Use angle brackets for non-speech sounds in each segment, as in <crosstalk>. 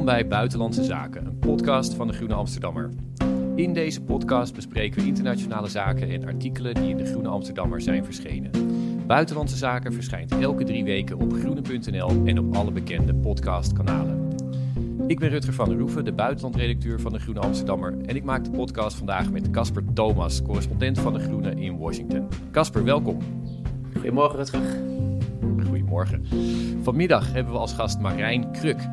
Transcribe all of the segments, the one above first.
Welkom bij Buitenlandse Zaken, een podcast van de Groene Amsterdammer. In deze podcast bespreken we internationale zaken en artikelen die in de Groene Amsterdammer zijn verschenen. Buitenlandse Zaken verschijnt elke drie weken op groene.nl en op alle bekende podcastkanalen. Ik ben Rutger van der Roeven, de buitenlandredacteur van de Groene Amsterdammer. En ik maak de podcast vandaag met Casper Thomas, correspondent van de Groene in Washington. Casper, welkom. Goedemorgen Rutger. Goedemorgen. Vanmiddag hebben we als gast Marijn Kruk.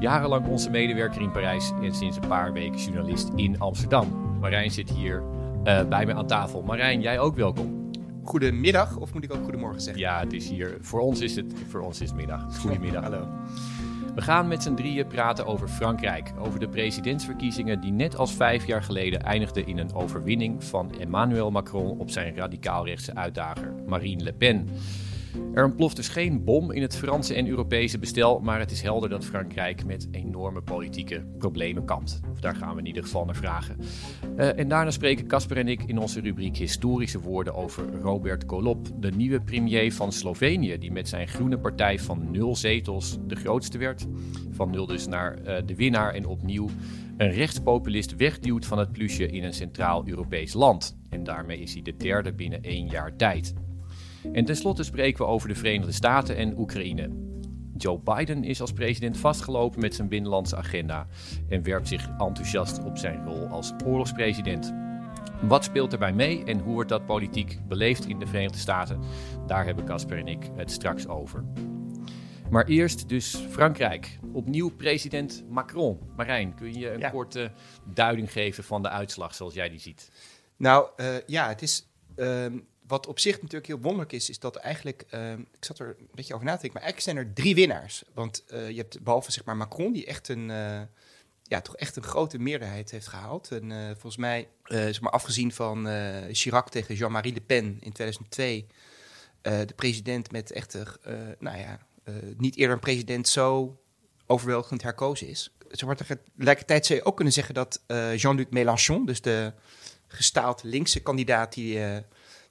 Jarenlang onze medewerker in Parijs en sinds een paar weken journalist in Amsterdam. Marijn zit hier uh, bij me aan tafel. Marijn, jij ook welkom. Goedemiddag, of moet ik ook goedemorgen zeggen? Ja, het is hier. Voor ons is het, voor ons is middag. Goedemiddag. Hallo. We gaan met z'n drieën praten over Frankrijk. Over de presidentsverkiezingen die net als vijf jaar geleden eindigden in een overwinning van Emmanuel Macron op zijn radicaalrechtse uitdager Marine Le Pen. Er ontploft dus geen bom in het Franse en Europese bestel, maar het is helder dat Frankrijk met enorme politieke problemen kampt. Daar gaan we in ieder geval naar vragen. Uh, en daarna spreken Casper en ik in onze rubriek Historische Woorden over Robert Golob, de nieuwe premier van Slovenië, die met zijn groene partij van nul zetels de grootste werd. Van nul dus naar uh, de winnaar en opnieuw een rechtspopulist wegduwt van het plusje in een centraal Europees land. En daarmee is hij de derde binnen één jaar tijd. En tenslotte spreken we over de Verenigde Staten en Oekraïne. Joe Biden is als president vastgelopen met zijn binnenlandse agenda en werpt zich enthousiast op zijn rol als oorlogspresident. Wat speelt erbij mee en hoe wordt dat politiek beleefd in de Verenigde Staten? Daar hebben Casper en ik het straks over. Maar eerst dus Frankrijk. Opnieuw president Macron. Marijn, kun je een ja. korte duiding geven van de uitslag zoals jij die ziet? Nou uh, ja, het is. Uh, wat op zich natuurlijk heel wonderlijk is, is dat eigenlijk, uh, ik zat er een beetje over na te denken, maar eigenlijk zijn er drie winnaars. Want uh, je hebt behalve zeg maar Macron, die echt een, uh, ja, toch echt een grote meerderheid heeft gehaald. En volgens mij, zeg maar afgezien van Chirac tegen Jean-Marie Le Pen in 2002, de president met echt, nou ja, niet eerder een president zo overweldigend herkozen is. Zeg maar, tegelijkertijd zou je ook kunnen zeggen dat Jean-Luc Mélenchon, dus de gestaald linkse kandidaat die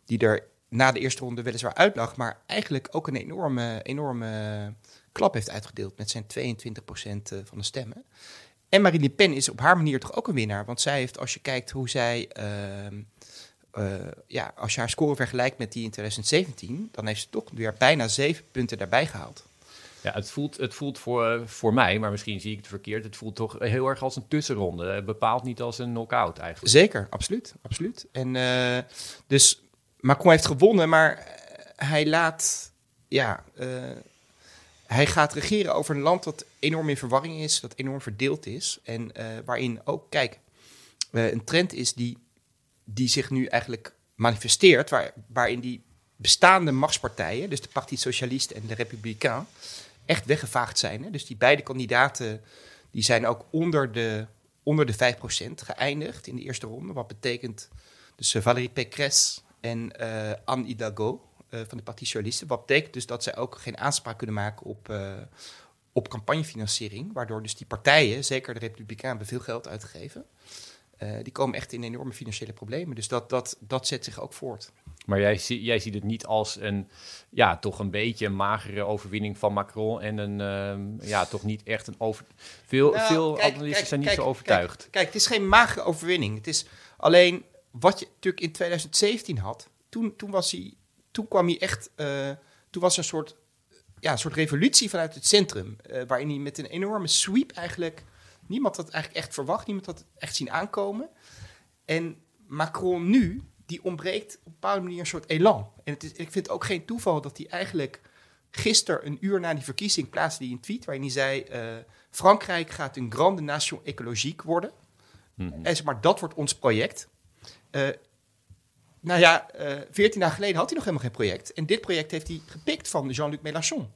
die er na de eerste ronde weliswaar uitlag, maar eigenlijk ook een enorme, enorme klap heeft uitgedeeld met zijn 22% eh, van de stemmen. En Marine Le Pen is op haar manier toch ook een winnaar, want zij heeft, als je kijkt hoe zij, uh, uh, ja, als je haar score vergelijkt met die in 2017, dan heeft ze toch weer bijna zeven punten daarbij gehaald. Ja, het voelt, het voelt voor, voor mij, maar misschien zie ik het verkeerd. Het voelt toch heel erg als een tussenronde. Het bepaalt niet als een knockout eigenlijk. Zeker, absoluut. absoluut. En uh, dus Macron heeft gewonnen, maar eh, hij laat, ja, uh, hij gaat regeren over een land dat enorm in verwarring is, dat enorm verdeeld is. En uh, waarin ook, kijk, een trend is die, die zich nu eigenlijk manifesteert, waar, waarin die bestaande machtspartijen, dus de Parti Socialiste en de Republikein, echt weggevaagd zijn. Hè? Dus die beide kandidaten die zijn ook onder de, onder de 5% geëindigd in de eerste ronde. Wat betekent, dus Valérie Pécresse en uh, Anne Hidalgo uh, van de Partij Socialisten. Wat betekent dus dat zij ook geen aanspraak kunnen maken op, uh, op campagnefinanciering. Waardoor dus die partijen, zeker de Republikeinen, veel geld uitgeven. die komen echt in enorme financiële problemen. Dus dat, dat, dat zet zich ook voort. Maar jij, jij ziet het niet als een, ja, toch een beetje een magere overwinning van Macron. En een, ja, toch niet echt een over. Veel, nou, veel kijk, analisten kijk, zijn niet kijk, zo overtuigd. Kijk, kijk, het is geen magere overwinning. Het is alleen wat je natuurlijk in 2017 had, toen, toen, was hij, toen kwam hij echt, uh, toen was er een soort, ja, een soort revolutie vanuit het centrum, uh, waarin hij met een enorme sweep eigenlijk, niemand had eigenlijk echt verwacht, niemand had het echt zien aankomen. En Macron nu, die ontbreekt op een bepaalde manier een soort elan. En het is, ik vind het ook geen toeval dat hij eigenlijk gisteren, een uur na die verkiezing, plaatste hij een tweet waarin hij zei, uh, Frankrijk gaat een grande nation écologique worden. Mm -hmm. En zeg maar, dat wordt ons project. Uh, nou ja, uh, 14 jaar geleden had hij nog helemaal geen project. En dit project heeft hij gepikt van Jean-Luc Mélenchon.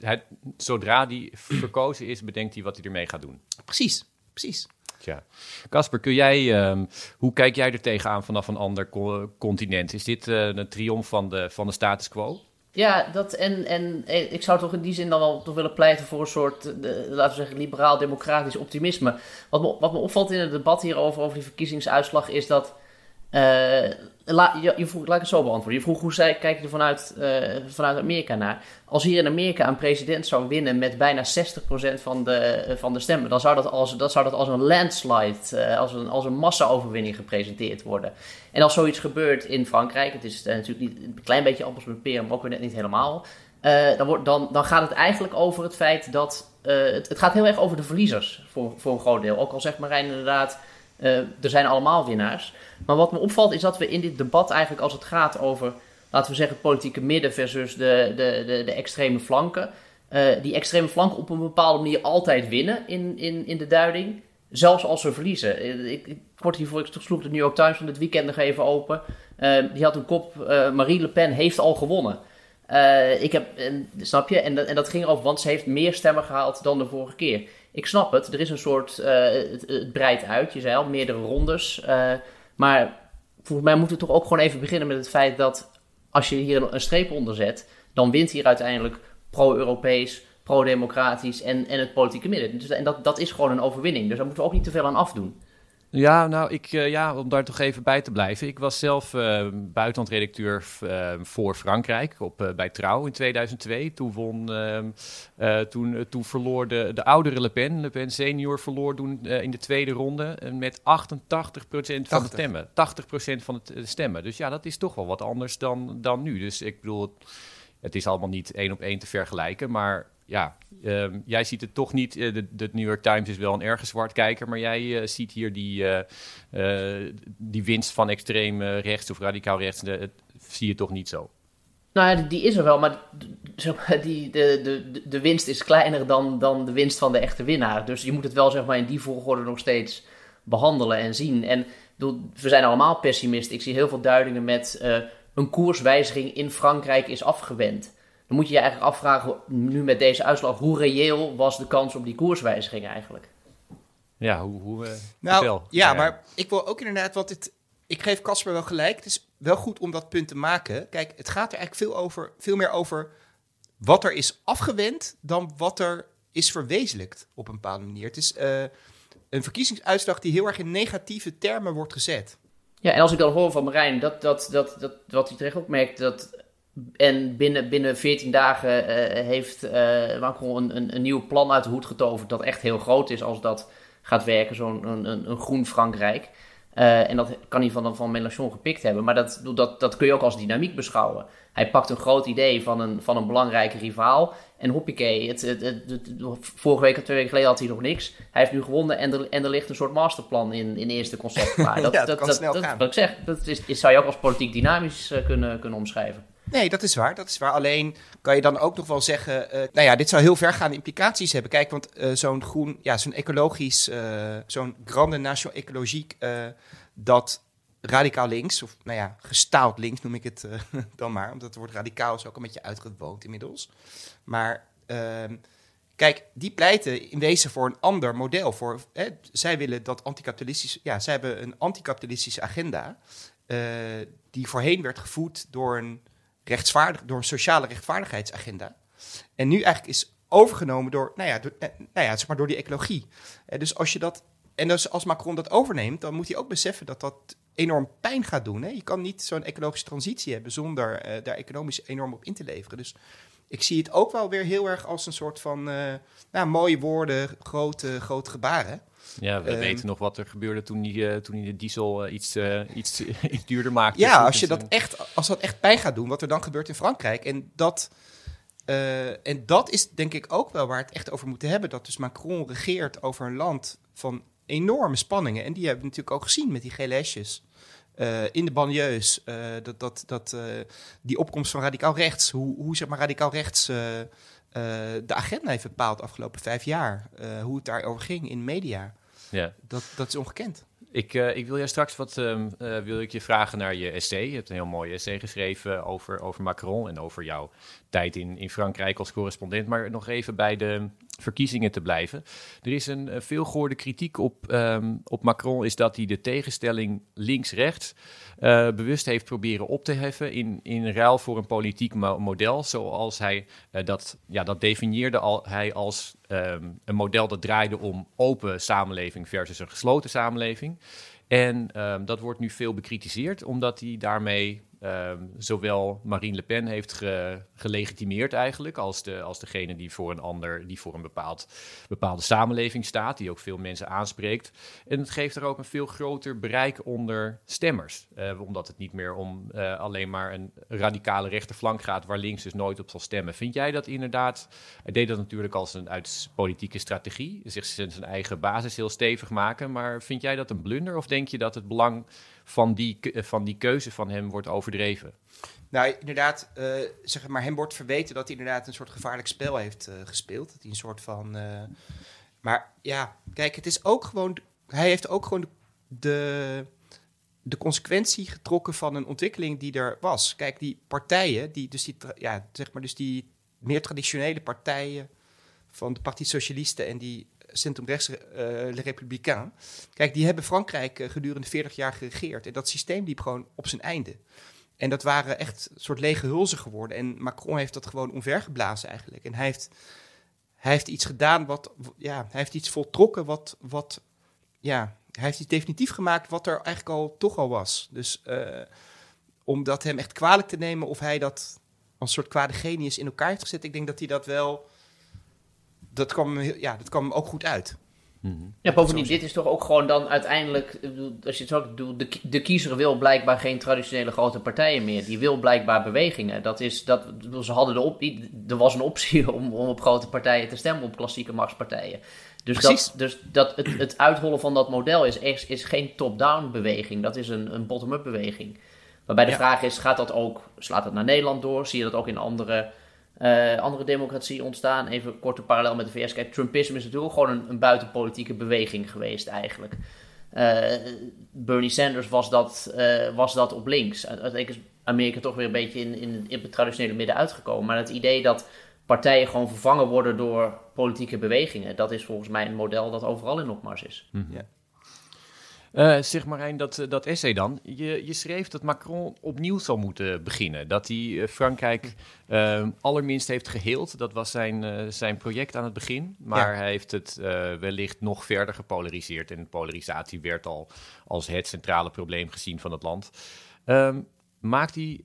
Hij, zodra hij verkozen is, bedenkt hij wat hij ermee gaat doen. Precies, precies. Tja. Casper, kun jij, um, hoe kijk jij er tegenaan vanaf een ander co continent? Is dit uh, een triomf van de, van de status quo? Ja, dat en, en ik zou toch in die zin dan wel toch willen pleiten voor een soort, de, laten we zeggen, liberaal-democratisch optimisme. Wat me, wat me opvalt in het debat hierover, over die verkiezingsuitslag, is dat Uh, la, je, je, vroeg, laat ik het zo beantwoorden. Je vroeg hoe zij, kijk je er vanuit, uh, vanuit Amerika naar. Als hier in Amerika een president zou winnen met bijna 60% van de, van de stemmen, dan zou dat als, dat zou dat als een landslide, als een, als een massa-overwinning gepresenteerd worden. En als zoiets gebeurt in Frankrijk, het is natuurlijk niet, een klein beetje appels met peren, maar ook weer net niet helemaal. dan, wordt, dan, dan gaat het eigenlijk over het feit dat. Het, het, gaat heel erg over de verliezers voor, voor een groot deel. Ook al zegt Marijn inderdaad uh, er zijn allemaal winnaars. Maar wat me opvalt is dat we in dit debat eigenlijk als het gaat over, laten we zeggen, politieke midden versus de, de, de, de extreme flanken. Uh, die extreme flanken op een bepaalde manier altijd winnen in, in, in de duiding. Zelfs als ze verliezen. Eh, ik, ik, kort hiervoor, ik sloeg de New York Times van dit weekend nog even open. Die had een kop, Marie Le Pen heeft al gewonnen. ik heb, en, snap je? En, en dat ging over, want ze heeft meer stemmen gehaald dan de vorige keer ik snap het. Er is een soort. Uh, het, breidt uit, je zei al, meerdere rondes. Uh, maar volgens mij moeten we toch ook gewoon even beginnen met het feit dat. als je hier een, een streep onder zet. dan wint hier uiteindelijk pro-Europees, pro-democratisch en, en het politieke midden. Dus, en dat, dat is gewoon een overwinning. Dus daar moeten we ook niet te veel aan afdoen. Ja, nou, ik, uh, ja, om daar toch even bij te blijven. Ik was zelf uh, buitenlandredacteur uh, voor Frankrijk op, bij Trouw in 2002. Toen, won, ehm, toen, toen verloor de, de oudere Le Pen, Le Pen senior, verloor toen in de tweede ronde met 88% van de stemmen. 80% van de stemmen. Dus ja, dat is toch wel wat anders dan, dan nu. Dus ik bedoel, het is allemaal niet één op één te vergelijken, maar ja, um, jij ziet het toch niet. Uh, de, de, New York Times is wel een erge zwartkijker, maar jij uh, ziet hier die, uh, die winst van extreem rechts of radicaal rechts. De, zie je toch niet zo? Nou ja, die is er wel, maar die, de, de, de winst is kleiner dan, dan de winst van de echte winnaar. Dus je moet het wel zeg maar, in die volgorde nog steeds behandelen en zien. En we zijn allemaal pessimist. Ik zie heel veel duidingen met een koerswijziging in Frankrijk is afgewend. Dan moet je je eigenlijk afvragen, nu met deze uitslag, hoe reëel was de kans op die koerswijziging eigenlijk? Ja, hoe... hoe uh, nou, ja, maar ik wil ook inderdaad, want het, ik geef Casper wel gelijk. Het is wel goed om dat punt te maken. Kijk, het gaat er eigenlijk veel, over, veel meer over wat er is afgewend dan wat er is verwezenlijkt op een bepaalde manier. Het is uh, een verkiezingsuitslag die heel erg in negatieve termen wordt gezet. Ja, en als ik dan hoor van Marijn, dat, dat, dat, dat, wat hij terecht opmerkt, dat en binnen, binnen 14 dagen uh, heeft uh, Macron een, een, een, nieuw plan uit de hoed getoverd dat echt heel groot is als dat gaat werken, zo'n een, een, een, groen Frankrijk. Uh, en dat kan hij van, van Mélenchon gepikt hebben, maar dat, dat, dat kun je ook als dynamiek beschouwen. Hij pakt een groot idee van een, van een belangrijke rivaal en hoppakee, het, het, het, vorige week of twee weken geleden had hij nog niks. Hij heeft nu gewonnen en er, en er ligt een soort masterplan in, in eerste concept. Maar <laughs> dat, ja, dat, dat, dat, dat, wat ik zeg, dat is, is, zou je ook als politiek dynamisch kunnen, kunnen omschrijven. Nee, dat is waar. Dat is waar. Alleen kan je dan ook nog wel zeggen. Uh, nou ja, dit zou heel vergaande implicaties hebben. Kijk, want uh, zo'n groen, ja, zo'n ecologisch, uh, zo'n grande nation ecologiek, dat radicaal links, of nou ja, gestaald links noem ik het <laughs> dan maar, omdat het woord radicaal is ook een beetje uitgewoond inmiddels. Maar ehm, kijk, die pleiten in wezen voor een ander model. Voor, zij willen dat anticapitalistisch, ja, zij hebben een anticapitalistische agenda. die voorheen werd gevoed door een rechtsvaardig, door een sociale rechtvaardigheidsagenda. En nu eigenlijk is overgenomen door, nou ja, door, eh, nou ja zeg maar door die ecologie. Eh, dus als je dat, en dus als Macron dat overneemt, dan moet hij ook beseffen dat dat enorm pijn gaat doen. Hè? Je kan niet zo'n ecologische transitie hebben zonder uh, daar economisch enorm op in te leveren. Dus ik zie het ook wel weer heel erg als een soort van nou, mooie woorden, grote, grote gebaren. Ja, we ehm, weten nog wat er gebeurde toen hij, uh, toen hij de diesel uh, iets, uh, iets, <laughs> iets duurder maakte. Ja, als, je dat echt, als dat echt pijn gaat doen, wat er dan gebeurt in Frankrijk. En dat, en dat is denk ik ook wel waar het echt over moeten hebben. Dat dus Macron regeert over een land van enorme spanningen. En die hebben we natuurlijk ook gezien met die gele hesjes. in de banlieues, dat, dat, dat, die opkomst van radicaal rechts, hoe, hoe zeg maar radicaal rechts de agenda heeft bepaald de afgelopen vijf jaar, hoe het daarover ging in media. Ja. Dat, dat is ongekend. Ik, uh, ik wil je straks wat um, uh, wil ik je vragen naar je essay. Je hebt een heel mooi essay geschreven over, over Macron en over jouw tijd in, in Frankrijk als correspondent. Maar nog even bij de verkiezingen te blijven. Er is een uh, veelgehoorde kritiek op, um, op Macron, is dat hij de tegenstelling links-rechts uh, bewust heeft proberen op te heffen in, in ruil voor een politiek mo model, zoals hij uh, dat, ja, dat definieerde al, hij als um, een model dat draaide om open samenleving versus een gesloten samenleving. En um, dat wordt nu veel bekritiseerd, omdat hij daarmee um, zowel Marine Le Pen heeft ge, gelegitimeerd eigenlijk, als, de, als degene die voor een ander, die voor een bepaald, bepaalde samenleving staat, die ook veel mensen aanspreekt. En het geeft er ook een veel groter bereik onder stemmers, uh, omdat het niet meer om uh, alleen maar een radicale rechterflank gaat, waar links dus nooit op zal stemmen. Vind jij dat inderdaad, hij deed dat natuurlijk als een uit politieke strategie, zich zijn eigen basis heel stevig maken, maar vind jij dat een blunder of denk je dat het belang van die, van die keuze van hem wordt overdreven. Nou, inderdaad, uh, zeg maar, hem wordt verweten dat hij inderdaad een soort gevaarlijk spel heeft uh, gespeeld. Dat hij een soort van. Maar ja, kijk, het is ook gewoon. Hij heeft ook gewoon de, de consequentie getrokken van een ontwikkeling die er was. Kijk, die partijen, die, dus die, ja, zeg maar, dus die meer traditionele partijen van de Partie Socialisten en die centrumrechts uh, Le Républicain. Kijk, die hebben Frankrijk uh, gedurende 40 jaar geregeerd. En dat systeem liep gewoon op zijn einde. En dat waren echt een soort lege hulzen geworden. En Macron heeft dat gewoon omvergeblazen eigenlijk. En hij heeft, hij heeft iets gedaan wat, ja, hij heeft iets voltrokken wat, wat, ja, hij heeft iets definitief gemaakt wat er eigenlijk al toch al was. Dus uh, om dat hem echt kwalijk te nemen of hij dat als een soort kwade genius in elkaar heeft gezet, ik denk dat hij dat wel dat kwam, ja, dat kwam ook goed uit. -hmm. Ja, bovendien, dit is toch ook gewoon dan uiteindelijk, als je het zo doet, de, de kiezer wil blijkbaar geen traditionele grote partijen meer. Die wil blijkbaar bewegingen. Dat is, dat, ze hadden de op, er was een optie <laughs> om, om op grote partijen te stemmen, op klassieke machtspartijen. Dus, dat, dus dat, het, het uithollen van dat model is, is, is geen top-down beweging, dat is een, een bottom-up beweging. Waarbij de ja. vraag is, gaat dat ook, slaat dat naar Nederland door? Zie je dat ook in andere uh, andere democratie ontstaan. Even korte parallel met de VS. Kijk, Trumpisme is natuurlijk gewoon een, een buitenpolitieke beweging geweest eigenlijk. Uh, Bernie Sanders was dat, uh, was dat op links. Uiteindelijk is Amerika toch weer een beetje in, in, in het traditionele midden uitgekomen. Maar het idee dat partijen gewoon vervangen worden door politieke bewegingen, dat is volgens mij een model dat overal in opmars is. Mm -hmm. ja. Uh, zeg Marijn, dat, dat essay dan. Je, je schreef dat Macron opnieuw zou moeten beginnen. Dat hij uh, Frankrijk uh, allerminst heeft geheeld. Dat was zijn, zijn project aan het begin. Maar ja. hij heeft het wellicht nog verder gepolariseerd. En polarisatie werd al als het centrale probleem gezien van het land. Ehm, maakt hij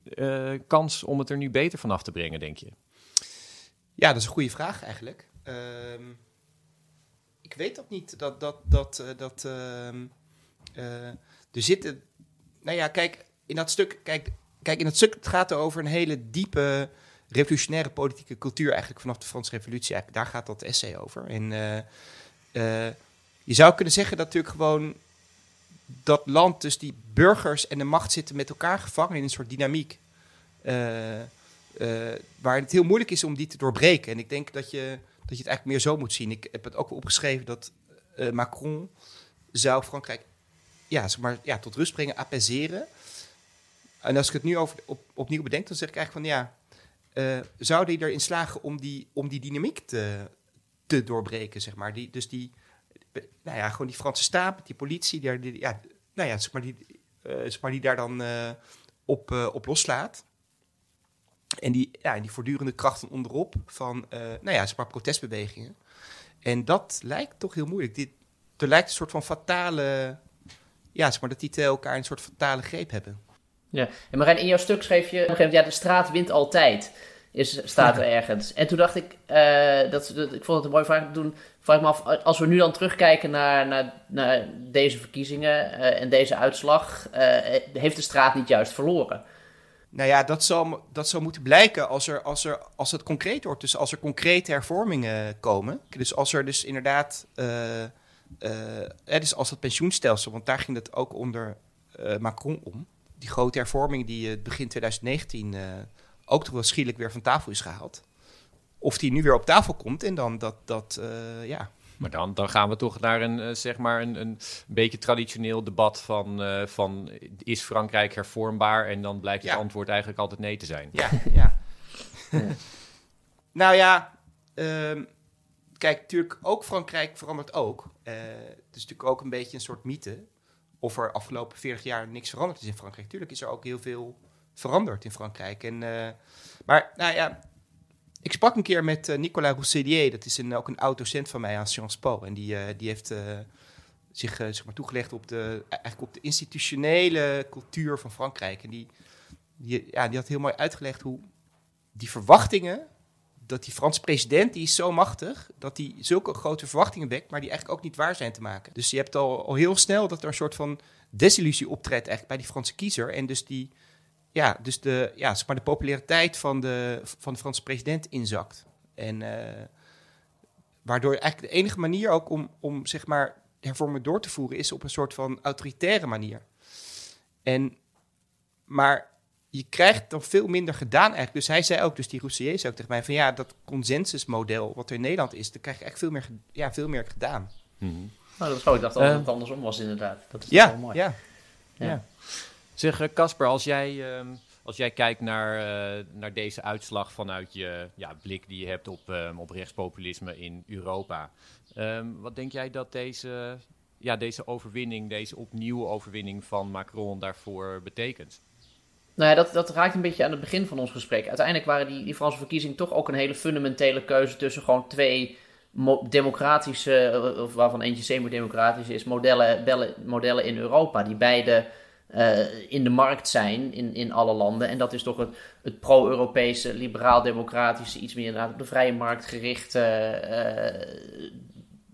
kans om het er nu beter vanaf te brengen, denk je? Ja, dat is een goede vraag eigenlijk. Ehm, ik weet dat niet. Dat, dat, dat, dat ehm, er zitten, nou ja, kijk, in dat stuk, kijk, kijk, in dat stuk het gaat er over een hele diepe revolutionaire politieke cultuur eigenlijk vanaf de Franse Revolutie. Eigenlijk, daar gaat dat essay over. En uh, uh, je zou kunnen zeggen dat natuurlijk gewoon dat land, dus die burgers en de macht zitten met elkaar gevangen in een soort dynamiek. waar het heel moeilijk is om die te doorbreken. En ik denk dat je, dat je het eigenlijk meer zo moet zien. Ik heb het ook opgeschreven dat Macron zou Frankrijk ja, zeg maar, ja, tot rust brengen, apaiseren. En als ik het nu over, op, opnieuw bedenk, dan zeg ik eigenlijk van ja, uh, zou die erin slagen om die, om die dynamiek te, te doorbreken, zeg maar. Die, dus die, nou ja, gewoon die Franse staat, die politie, die, die, ja, nou ja, zeg maar, die, uh, zeg maar, die daar dan uh, op, op loslaat. En die, ja, die voortdurende krachten onderop van, nou ja, zeg maar, protestbewegingen. En dat lijkt toch heel moeilijk. Dit, er lijkt een soort van fatale ja, zeg maar dat die twee elkaar een soort fatale greep hebben. Ja, en Marijn, in jouw stuk schreef je, ja, de straat wint altijd, is, staat er ergens. En toen dacht ik, uh, dat, dat, ik vond het een mooie vraag, toen vraag ik me af, als we nu dan terugkijken naar, naar, naar deze verkiezingen uh, en deze uitslag, uh, heeft de straat niet juist verloren? Nou ja, dat zal, dat zal moeten blijken als, er, als, er, als het concreet wordt. Dus als er concrete hervormingen komen. Dus als er dus inderdaad dus als het pensioenstelsel, want daar ging het ook onder uh, Macron om. Die grote hervorming die uh, begin 2019 ook toch wel schielijk weer van tafel is gehaald. Of die nu weer op tafel komt en dan dat, dat ja, maar dan, dan gaan we toch naar een, zeg maar een, een beetje traditioneel debat van, uh, van is Frankrijk hervormbaar? En dan blijkt het ja. antwoord eigenlijk altijd nee te zijn. Ja, ja. <laughs> nou ja, um, kijk, natuurlijk ook Frankrijk verandert ook. Uh, het is natuurlijk ook een beetje een soort mythe. Of er afgelopen 40 jaar niks veranderd is in Frankrijk. Tuurlijk is er ook heel veel veranderd in Frankrijk. En, uh, maar nou ja, ik sprak een keer met uh, Nicolas Rousselier. Dat is een, ook een oud docent van mij aan Sciences Po. En die, die heeft zich zeg maar toegelegd op de, eigenlijk op de institutionele cultuur van Frankrijk. En die, die, ja, die had heel mooi uitgelegd hoe die verwachtingen dat die Franse president, die is zo machtig, dat hij zulke grote verwachtingen wekt, maar die eigenlijk ook niet waar zijn te maken. Dus je hebt al, heel snel dat er een soort van desillusie optreedt eigenlijk bij die Franse kiezer. En dus die, ja, dus de, ja, zeg maar de populariteit van de, van de Franse president inzakt. En uh, waardoor eigenlijk de enige manier ook om, om zeg maar hervormingen door te voeren is op een soort van autoritaire manier. En, maar je krijgt dan veel minder gedaan eigenlijk. Dus hij zei ook, dus die Roussier zei ook tegen mij van ja, dat consensusmodel wat er in Nederland is, dan krijg je echt veel meer, ja, veel meer gedaan. Mm Nou, dat is Ik dacht dat het andersom was inderdaad. Dat is ja, wel mooi. Ja, ja. ja. Zeg, eh, Casper, als jij, ehm, als jij kijkt naar, uh, naar deze uitslag vanuit je ja, blik die je hebt op, um, op rechtspopulisme in Europa. Um, wat denk jij dat deze, ja, deze overwinning, deze opnieuw overwinning van Macron daarvoor betekent? Nou ja, dat, dat raakt een beetje aan het begin van ons gesprek. Uiteindelijk waren die, die Franse verkiezingen toch ook een hele fundamentele keuze tussen gewoon twee democratische, eh, of waarvan eentje semi-democratisch is, modellen, modellen in Europa. Die beide uh, in de markt zijn in, in alle landen. En dat is toch het, het pro-Europese, liberaal-democratische, iets meer op de vrije markt gerichte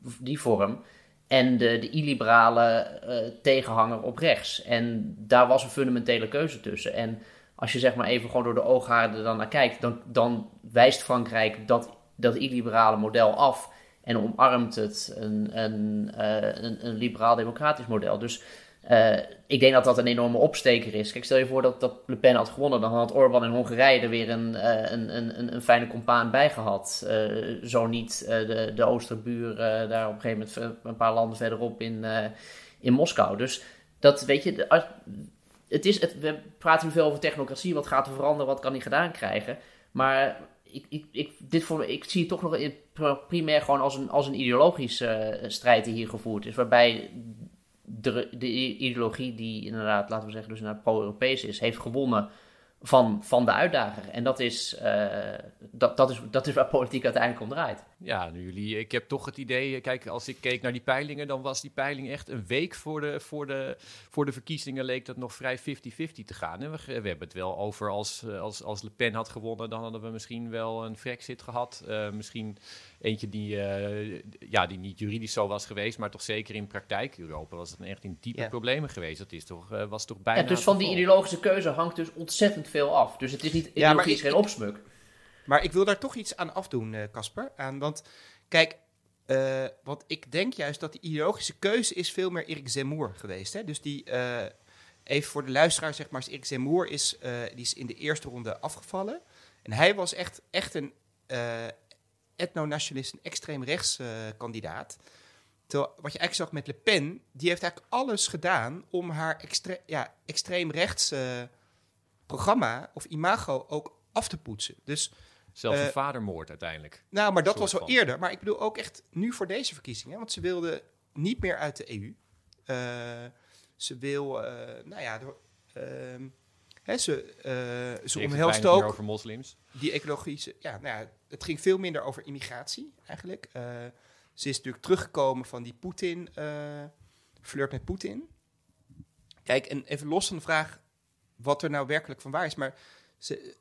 uh, die vorm en de, de illiberale uh, tegenhanger op rechts. En daar was een fundamentele keuze tussen. En als je zeg maar even gewoon door de ooghaarden dan naar kijkt, dan, dan wijst Frankrijk dat, dat illiberale model af en omarmt het een, een, uh, een, een liberaal-democratisch model. Dus uh, ik denk dat dat een enorme opsteker is. Kijk, stel je voor dat, dat Le Pen had gewonnen, dan had Orbán in Hongarije er weer een, uh, een, een, een, fijne compaan bij gehad. Uh, zo niet de, de Oosterbuur daar op een gegeven moment een paar landen verderop in, in Moskou. Dus dat weet je, het is, het, we praten nu veel over technocratie, wat gaat er veranderen, wat kan die gedaan krijgen. Maar ik, ik, ik, dit voor, ik zie het toch nog primair gewoon als een, als een ideologische strijd die hier gevoerd is. Waarbij de, de ideologie die inderdaad, laten we zeggen, dus naar pro-Europees is, heeft gewonnen van, van de uitdager. En dat is, uh, dat, dat, is, dat is waar politiek uiteindelijk om draait. Ja, nu jullie, ik heb toch het idee, kijk, als ik keek naar die peilingen, dan was die peiling echt een week voor de, voor de, voor de verkiezingen leek dat nog vrij 50-50 te gaan. We, hebben het wel over als, als, als Le Pen had gewonnen, dan hadden we misschien wel een Brexit gehad. Uh, misschien eentje die, uh, ja, die niet juridisch zo was geweest, maar toch zeker in praktijk Europa was het echt in diepe ja. problemen geweest. Dat is toch, uh, was toch bijna... Ja, dus van die ideologische keuze hangt dus ontzettend veel af. Dus het is niet ja, maar geen opsmuk. Maar ik wil daar toch iets aan afdoen, Casper. aan want kijk, uh, want ik denk juist dat die ideologische keuze is veel meer Erik Zemmour geweest. Hè? Dus die, uh, even voor de luisteraar, zeg maar, Erik Zemmour is, uh, die is in de eerste ronde afgevallen. En hij was echt, echt een etno-nationalist, een extreem rechts kandidaat. Terwijl, wat je eigenlijk zag met Le Pen, die heeft eigenlijk alles gedaan om haar extre ja, extreem rechts programma of imago ook af te poetsen. Dus Zelfs een uh, vadermoord uiteindelijk. Nou, maar dat was al eerder. Maar ik bedoel ook echt nu voor deze verkiezingen. Want ze wilde niet meer uit de EU. Uh, ze wil, uh, nou ja, door, ehm, ze, ze omhelst ook... over moslims. Die ecologische... Ja, nou ja, het ging veel minder over immigratie eigenlijk. ze is natuurlijk teruggekomen van die Poetin... flirt met Poetin. Kijk, en even los van de vraag wat er nou werkelijk van waar is. Maar ze,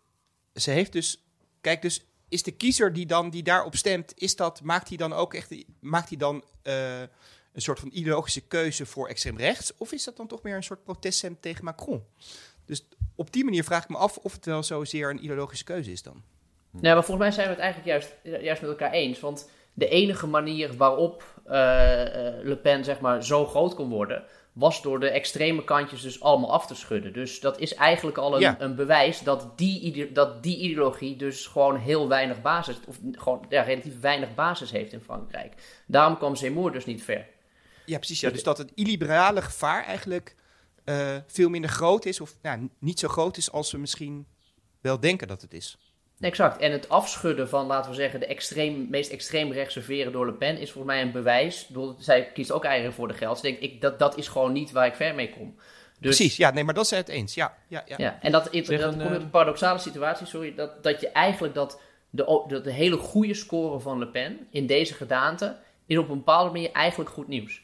ze heeft dus Kijk, dus is de kiezer die dan die daarop stemt, is dat, maakt hij dan ook echt maakt hij dan, uh, een soort van ideologische keuze voor extreem rechts? Of is dat dan toch meer een soort proteststem tegen Macron? Dus op die manier vraag ik me af of het wel zozeer een ideologische keuze is dan. Nou, maar volgens mij zijn we het eigenlijk juist, juist met elkaar eens. Want de enige manier waarop uh, Le Pen zeg maar, zo groot kon worden, was door de extreme kantjes dus allemaal af te schudden. Dus dat is eigenlijk al een, een bewijs dat die, dat die ideologie dus gewoon heel weinig basis, of gewoon ja, relatief weinig basis heeft in Frankrijk. Daarom kwam Zemmour dus niet ver. Ja, precies. Ja. Dus dat het illiberale gevaar eigenlijk uh, veel minder groot is, of nou, niet zo groot is als we misschien wel denken dat het is. Exact. En het afschudden van, laten we zeggen, de extreem, meest extreem rechtse veren door Le Pen is volgens mij een bewijs. Bedoel, zij kiest ook eieren voor de geld. Ik dat, dat is gewoon niet waar ik ver mee kom. Dus, Precies, ja, nee, maar dat is het eens. Ja, ja, ja. ja en dat, dat, dat komt in een paradoxale situatie, sorry, dat, dat je eigenlijk dat de, de, de hele goede score van Le Pen in deze gedaante is op een bepaalde manier eigenlijk goed nieuws.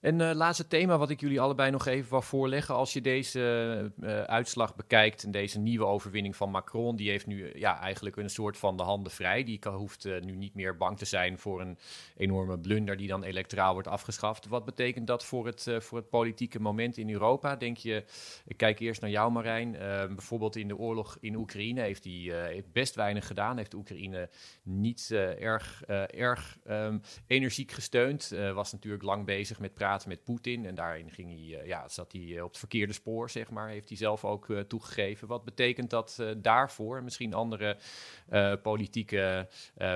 En uh, laatste thema wat ik jullie allebei nog even wil voorleggen. Als je deze uh, uitslag bekijkt en deze nieuwe overwinning van Macron, die heeft nu ja, eigenlijk een soort van de handen vrij. Die hoeft nu niet meer bang te zijn voor een enorme blunder die dan electoraal wordt afgeschaft. Wat betekent dat voor het, voor het politieke moment in Europa? Denk je, ik kijk eerst naar jou Marijn. bijvoorbeeld in de oorlog in Oekraïne heeft hij best weinig gedaan. Heeft Oekraïne niet erg, erg um, energiek gesteund. was natuurlijk lang bezig met praten met Poetin. En daarin ging hij, uh, ja, zat hij eh, op het verkeerde spoor, zeg maar. Heeft hij zelf ook uh, toegegeven. Wat betekent dat uh, daarvoor? Misschien andere politieke,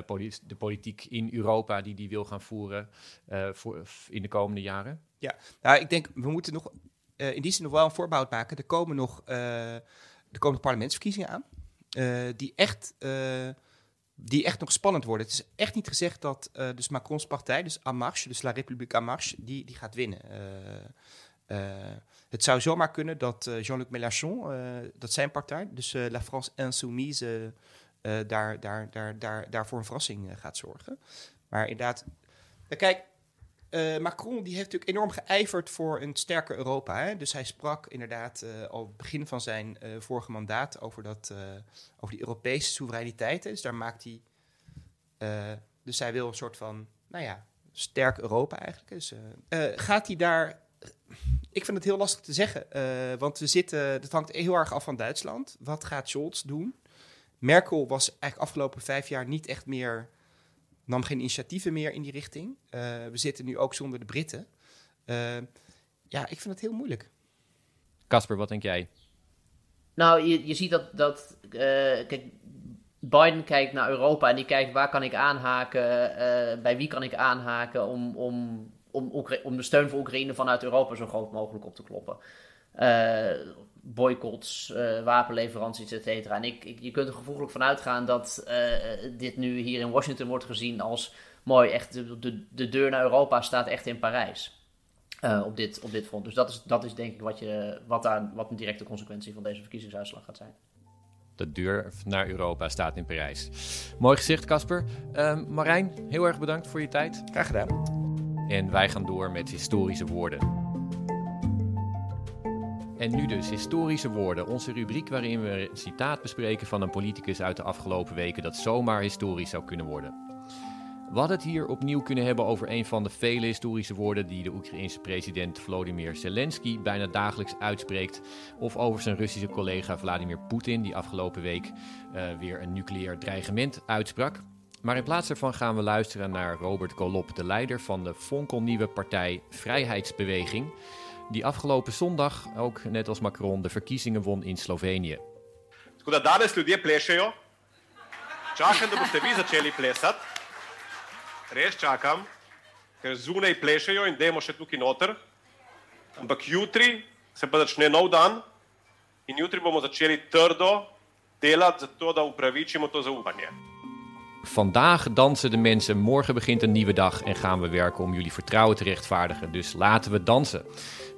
poli de politiek in Europa die die wil gaan voeren voor, in de komende jaren? Ja, nou, ik denk, we moeten nog in die zin nog wel een voorbouw maken. Er komen nog, er komen parlementsverkiezingen aan. die echt die echt nog spannend worden. Het is echt niet gezegd dat uh, dus Macrons partij, dus En Marche, dus La République En Marche, die, die gaat winnen. Uh, uh, het zou zomaar kunnen dat Jean-Luc Mélenchon, dat zijn partij, dus La France Insoumise, daar, daar, daar, daar, daar voor een verrassing gaat zorgen. Maar inderdaad, kijk, uh, Macron die heeft natuurlijk enorm geijverd voor een sterker Europa. Hè? Dus hij sprak inderdaad uh, al begin van zijn uh, vorige mandaat over, dat, over die Europese soevereiniteit. Dus daar maakt hij. dus hij wil een soort van, nou ja, sterk Europa eigenlijk. Dus gaat hij daar. Ik vind het heel lastig te zeggen, want we zitten, dat hangt heel erg af van Duitsland. Wat gaat Scholz doen? Merkel was eigenlijk afgelopen vijf jaar niet echt meer nam geen initiatieven meer in die richting. Uh, we zitten nu ook zonder de Britten. Uh, ja, ik vind het heel moeilijk. Casper, wat denk jij? Nou, je, je ziet dat, dat uh, kijk, Biden kijkt naar Europa en die kijkt waar kan ik aanhaken, bij wie kan ik aanhaken om, om, om, om de steun voor Oekraïne vanuit Europa zo groot mogelijk op te kloppen boycotts, uh, wapenleveranties, et cetera. En ik, ik, je kunt er gevoeglijk van uitgaan dat uh, dit nu hier in Washington wordt gezien als mooi. Echt, de, de, de deur naar Europa staat echt in Parijs. Uh, op, dit, op dit front. Dus dat is, dat is denk ik wat, je, wat, daar, wat een directe consequentie van deze verkiezingsuitslag gaat zijn. De deur naar Europa staat in Parijs. Mooi gezicht, Casper. Uh, Marijn, heel erg bedankt voor je tijd. Graag gedaan. En wij gaan door met historische woorden. En nu dus historische woorden, onze rubriek waarin we een citaat bespreken van een politicus uit de afgelopen weken dat zomaar historisch zou kunnen worden. We hadden het hier opnieuw kunnen hebben over een van de vele historische woorden die de Oekraïense president Volodymyr Zelensky bijna dagelijks uitspreekt, of over zijn Russische collega Vladimir Poetin, die afgelopen week uh, weer een nucleair dreigement uitsprak. Maar in plaats daarvan gaan we luisteren naar Robert Golop, de leider van de fonkelnieuwe partij Vrijheidsbeweging die afgelopen zondag ook, net als Macron, de verkiezingen won in Slovenië. Tako da danes ljudje plešejo. Čakam, da boste vi začeli plesati. Res čakam, ker zunaj plešejo in dajmo še tukaj noter. Ampak jutri se pa začne nov dan in jutri bomo začeli trdo delati za to, da upravičimo to zaupanje. Vandaag dansen de mensen, morgen begint een nieuwe dag en gaan we werken om jullie vertrouwen te rechtvaardigen. Dus laten we dansen.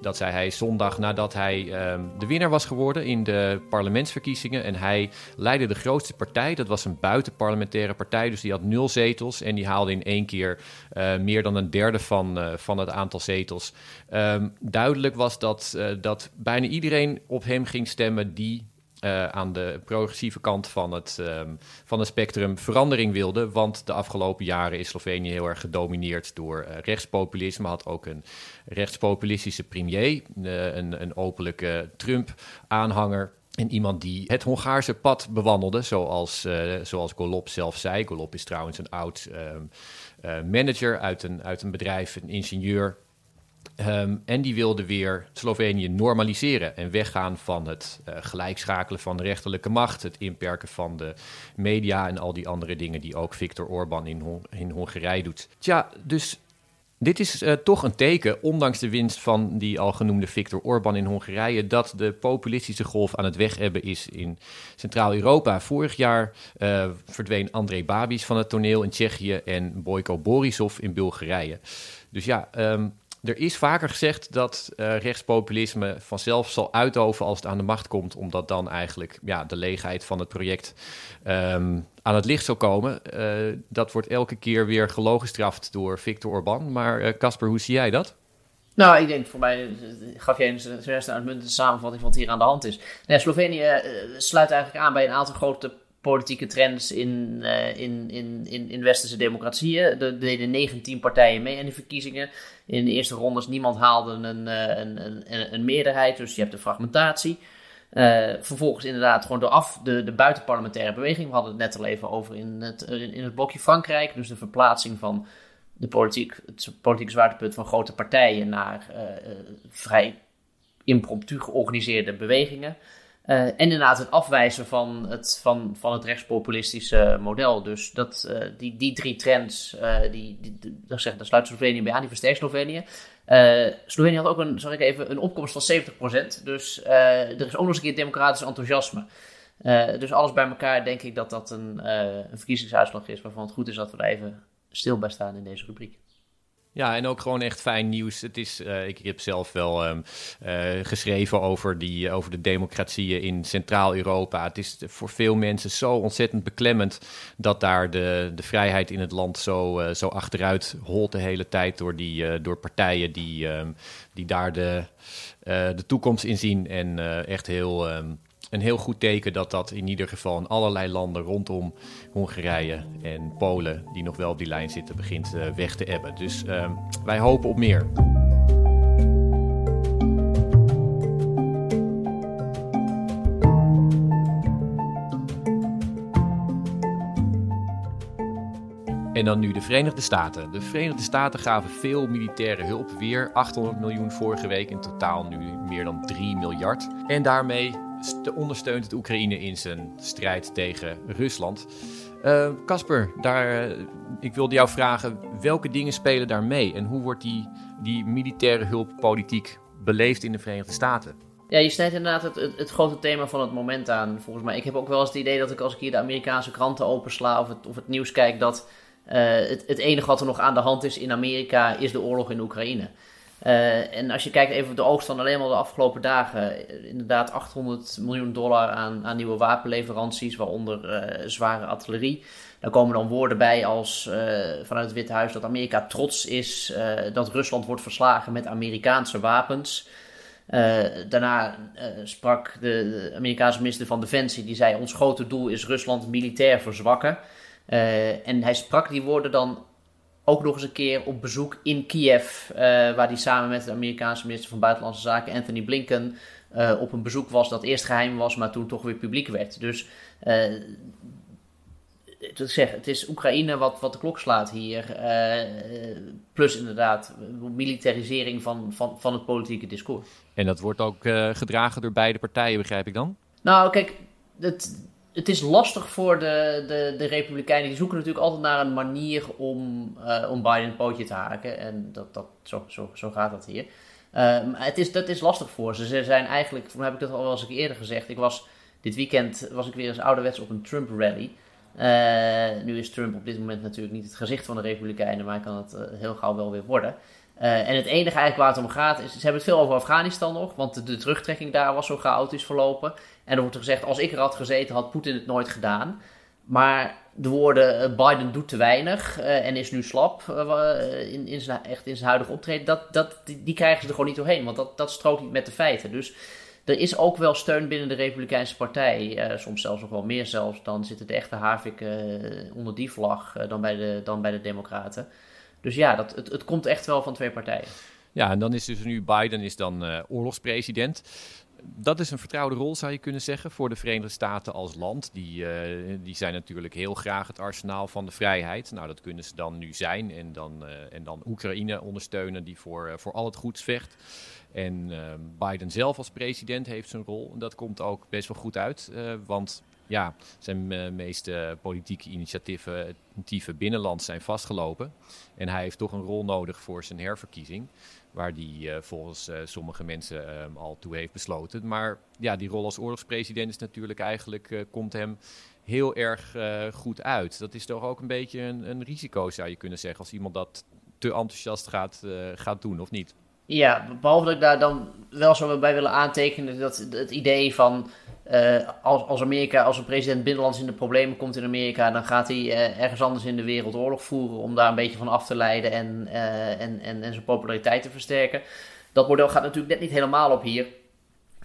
Dat zei hij zondag nadat hij ehm, de winnaar was geworden in de parlementsverkiezingen. En hij leidde de grootste partij. Dat was een buitenparlementaire partij, dus die had nul zetels. En die haalde in één keer uh, meer dan een derde van, uh, van het aantal zetels. Um, duidelijk was dat, uh, dat bijna iedereen op hem ging stemmen die uh, aan de progressieve kant van het, um, van het spectrum verandering wilde. Want de afgelopen jaren is Slovenië heel erg gedomineerd door uh, rechtspopulisme. Had ook een rechtspopulistische premier, uh, een, een openlijke Trump-aanhanger. En iemand die het Hongaarse pad bewandelde, zoals, zoals Golop zelf zei. Golop is trouwens een oud ehm, manager uit een, uit een bedrijf, een ingenieur Um, en die wilde weer Slovenië normaliseren en weggaan van het uh, gelijkschakelen van de rechterlijke macht, het inperken van de media en al die andere dingen die ook Viktor Orban in, Hon in Hongarije doet. Tja, dus Dit is uh, toch een teken, ondanks de winst van die al genoemde Viktor Orbán in Hongarije, dat de populistische golf aan het weghebben is in Centraal-Europa. Vorig jaar uh, verdween André Babis van het toneel in Tsjechië en Boyko Borisov in Bulgarije. Dus ja, um, er is vaker gezegd dat uh, rechtspopulisme vanzelf zal uitoven als het aan de macht komt, omdat dan eigenlijk ja, de leegheid van het project um, aan het licht zal komen. Uh, dat wordt elke keer weer gelogenstraft door Viktor Orban. Maar uh, Casper, hoe zie jij dat? Nou, ik denk voor mij gaf jij een, een uitmuntende samenvatting van wat hier aan de hand is. Nee, Slovenië sluit eigenlijk aan bij een aantal grote politieke trends in, uh, in, in, in, in westerse democratieën. Er deden 19 partijen mee aan de verkiezingen. In de eerste rondes niemand haalde een, een, een, een meerderheid, dus je hebt de fragmentatie. Uh, vervolgens inderdaad gewoon de, af, de, de buitenparlementaire beweging. We hadden het net al even over in het, in, het blokje Frankrijk. Dus de verplaatsing van de politiek, het politieke zwaartepunt van grote partijen naar uh, vrij impromptu georganiseerde bewegingen. En inderdaad het afwijzen van het, van, van het rechtspopulistische model. Dus dat, uh, die, die drie trends, uh, die, die, zeg, daar sluit Slovenië bij aan, die versterkt Slovenië. Slovenië had ook een, ik even, een opkomst van 70%. Dus er is ook een keer democratisch enthousiasme. dus alles bij elkaar denk ik dat dat een, een verkiezingsuitslag is waarvan het goed is dat we daar even stil bij staan in deze rubriek. Ja, en ook gewoon echt fijn nieuws. Het is, uh, ik heb zelf wel um, uh, geschreven over, die, over de democratieën in Centraal-Europa. Het is voor veel mensen zo ontzettend beklemmend dat daar de, de vrijheid in het land zo, zo achteruit holt de hele tijd door, die, door partijen die, um, die daar de, de toekomst in zien en echt heel. Um, een heel goed teken dat dat in ieder geval in allerlei landen rondom Hongarije en Polen, die nog wel op die lijn zitten, begint uh, weg te ebben. Dus uh, wij hopen op meer. En dan nu de Verenigde Staten. De Verenigde Staten gaven veel militaire hulp, weer 800 miljoen vorige week, in totaal nu meer dan 3 miljard. En daarmee ondersteunt het Oekraïne in zijn strijd tegen Rusland. Casper, daar, uh, ik wilde jou vragen, welke dingen spelen daar mee? En hoe wordt die, die militaire hulppolitiek beleefd in de Verenigde Staten? Ja, je snijdt inderdaad het, het, grote thema van het moment aan, volgens mij. Ik heb ook wel eens het idee dat ik als ik hier de Amerikaanse kranten opensla of het, of het nieuws kijk, dat uh, het, het enige wat er nog aan de hand is in Amerika is de oorlog in Oekraïne. Uh, en als je kijkt even op de oogst van alleen maar de afgelopen dagen, inderdaad 800 miljoen dollar aan, aan nieuwe wapenleveranties, waaronder uh, zware artillerie. Daar komen dan woorden bij als vanuit het Witte Huis dat Amerika trots is dat Rusland wordt verslagen met Amerikaanse wapens. daarna sprak de, de, Amerikaanse minister van Defensie, die zei ons grote doel is Rusland militair verzwakken. en hij sprak die woorden dan ook nog eens een keer op bezoek in Kiev, uh, waar hij samen met de Amerikaanse minister van Buitenlandse Zaken Anthony Blinken uh, op een bezoek was dat eerst geheim was, maar toen toch weer publiek werd. Dus uh, zeg, het is Oekraïne wat, wat de klok slaat hier. plus inderdaad militarisering van, van, van het politieke discours. En dat wordt ook gedragen door beide partijen, begrijp ik dan? Nou, kijk, het, het is lastig voor de, de, de Republikeinen. Die zoeken natuurlijk altijd naar een manier om, uh, om Biden een pootje te haken. En dat, dat, zo, zo, zo gaat dat hier. Um, het is, dat is lastig voor ze. Ze zijn eigenlijk, voor heb ik dat al wel eens eerder gezegd. Ik was, dit weekend was ik weer eens ouderwets op een Trump rally. Uh, nu is Trump op dit moment natuurlijk niet het gezicht van de Republikeinen, maar hij kan het heel gauw wel weer worden. Uh, en het enige eigenlijk waar het om gaat, is, ze hebben het veel over Afghanistan nog, want de, terugtrekking daar was zo chaotisch verlopen. En er wordt gezegd, als ik er had gezeten, had Poetin het nooit gedaan. Maar de woorden uh, Biden doet te weinig uh, en is nu slap in, in, zijn, echt in zijn huidige optreden, dat, dat, die, krijgen ze er gewoon niet doorheen, want dat, dat strookt niet met de feiten. Dus er is ook wel steun binnen de Republikeinse Partij, soms zelfs nog wel meer zelfs, dan zitten de echte haviken onder die vlag dan, bij de, dan bij de Democraten. Dus ja, dat, het, het komt echt wel van twee partijen. Ja, en dan is dus nu Biden is dan uh, oorlogspresident. Dat is een vertrouwde rol, zou je kunnen zeggen, voor de Verenigde Staten als land. Die, uh, die zijn natuurlijk heel graag het arsenaal van de vrijheid. Nou, dat kunnen ze dan nu zijn. En dan, uh, en dan Oekraïne ondersteunen, die voor, voor al het goeds vecht. En Biden zelf als president heeft zijn rol. En dat komt ook best wel goed uit. want ja, zijn meeste politieke initiatieven binnenland zijn vastgelopen. En hij heeft toch een rol nodig voor zijn herverkiezing. Waar hij volgens sommige mensen al toe heeft besloten. Maar ja, die rol als oorlogspresident is natuurlijk eigenlijk, komt hem heel erg goed uit. Dat is toch ook een beetje een, een, risico, zou je kunnen zeggen, als iemand dat te enthousiast gaat, gaat doen, of niet? Ja, behalve dat ik daar dan wel zo bij willen aantekenen dat het idee van uh, als, Amerika, als een president binnenlands in de problemen komt in Amerika, dan gaat hij uh, ergens anders in de wereld oorlog voeren om daar een beetje van af te leiden en, uh, en, en, en zijn populariteit te versterken. Dat model gaat natuurlijk net niet helemaal op hier.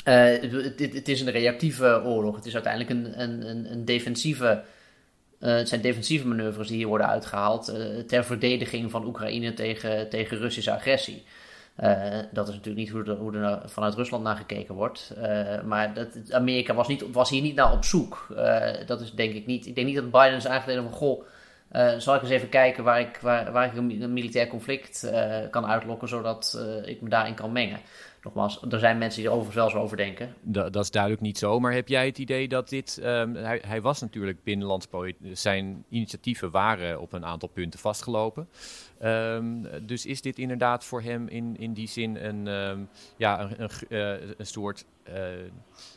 Het, het, het, is een reactieve oorlog. Het is uiteindelijk een, een, een, een defensieve. het zijn defensieve manoeuvres die hier worden uitgehaald ter verdediging van Oekraïne tegen, tegen Russische agressie. Uh, dat is natuurlijk niet hoe er, hoe er vanuit Rusland naar gekeken wordt. Uh, maar dat, Amerika was, niet, was hier niet naar op zoek. Uh, dat is denk ik niet. Ik denk niet dat Biden is aangeleden van: goh, zal ik eens even kijken waar ik, waar, waar ik een, militair conflict kan uitlokken, zodat ik me daarin kan mengen. Nogmaals, er zijn mensen die er overigens wel zo over denken. Dat, dat, is duidelijk niet zo. Maar heb jij het idee dat dit. Um, hij, hij, was natuurlijk binnenlands. Zijn initiatieven waren op een aantal punten vastgelopen. Um, dus is dit inderdaad voor hem in, in die zin een, um, ja, een, een, uh, een soort. Uh,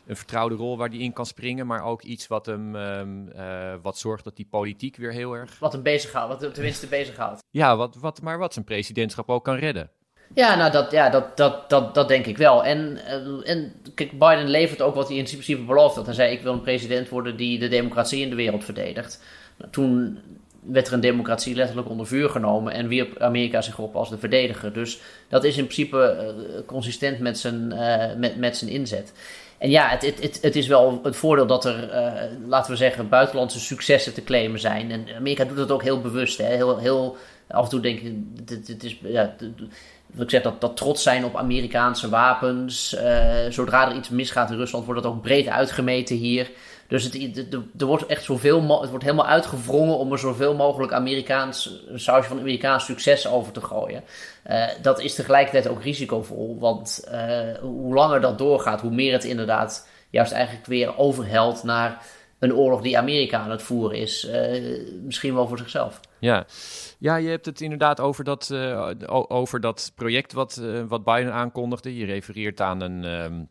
een vertrouwde rol waar hij in kan springen, maar ook iets wat hem uh, wat zorgt dat die politiek weer heel erg. Wat hem bezighoudt, wat hem tenminste bezighoudt. Ja, wat, wat, maar wat zijn presidentschap ook kan redden. Ja, nou dat, ja, dat, dat, dat, dat denk ik wel. En, uh, en Biden levert ook wat hij in principe beloofd had. Hij zei: Ik wil een president worden die de democratie in de wereld verdedigt. Nou, toen werd er een democratie letterlijk onder vuur genomen en wierp Amerika zich op als de verdediger. Dus dat is in principe uh, consistent met zijn, uh, met, met zijn inzet. En ja, het, het, het, het, is wel het voordeel dat er, laten we zeggen, buitenlandse successen te claimen zijn. En Amerika doet dat ook heel bewust. Hè? Heel, heel, af en toe denk ik, het is, ja, ik zeg dat, trots zijn op Amerikaanse wapens. Uh, zodra er iets misgaat in Rusland, wordt dat ook breed uitgemeten hier. Dus het, er wordt echt zoveel, het wordt helemaal uitgewrongen om er zoveel mogelijk Amerikaans, een sausje van Amerikaans succes over te gooien. Uh, dat is tegelijkertijd ook risicovol, want uh, hoe langer dat doorgaat, hoe meer het inderdaad juist eigenlijk weer overhelt naar een oorlog die Amerika aan het voeren is. Misschien wel voor zichzelf. Ja. ja, je hebt het inderdaad over dat, uh, over dat project wat, uh, wat Biden aankondigde. Je refereert aan een. Um,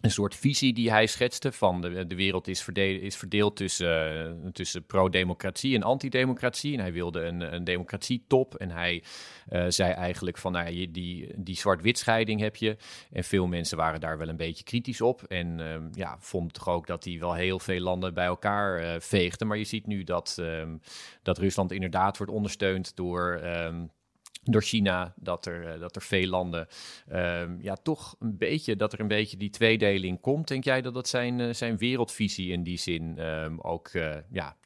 een soort visie die hij schetste van de, de wereld is verdeeld, is verdeeld tussen, uh, tussen pro-democratie en antidemocratie. En hij wilde een, een democratietop. En hij uh, zei eigenlijk van, nou, je, die, die zwart-wit scheiding heb je. En veel mensen waren daar wel een beetje kritisch op. En uh, ja, vonden toch ook dat hij wel heel veel landen bij elkaar uh, veegde. Maar je ziet nu dat, um, dat Rusland inderdaad wordt ondersteund door... Um, door China, dat er, uh, dat er veel landen, uh, ja, toch een beetje, dat er een beetje die tweedeling komt. Denk jij dat dat zijn, uh, zijn wereldvisie in die zin um, ook uh, ja,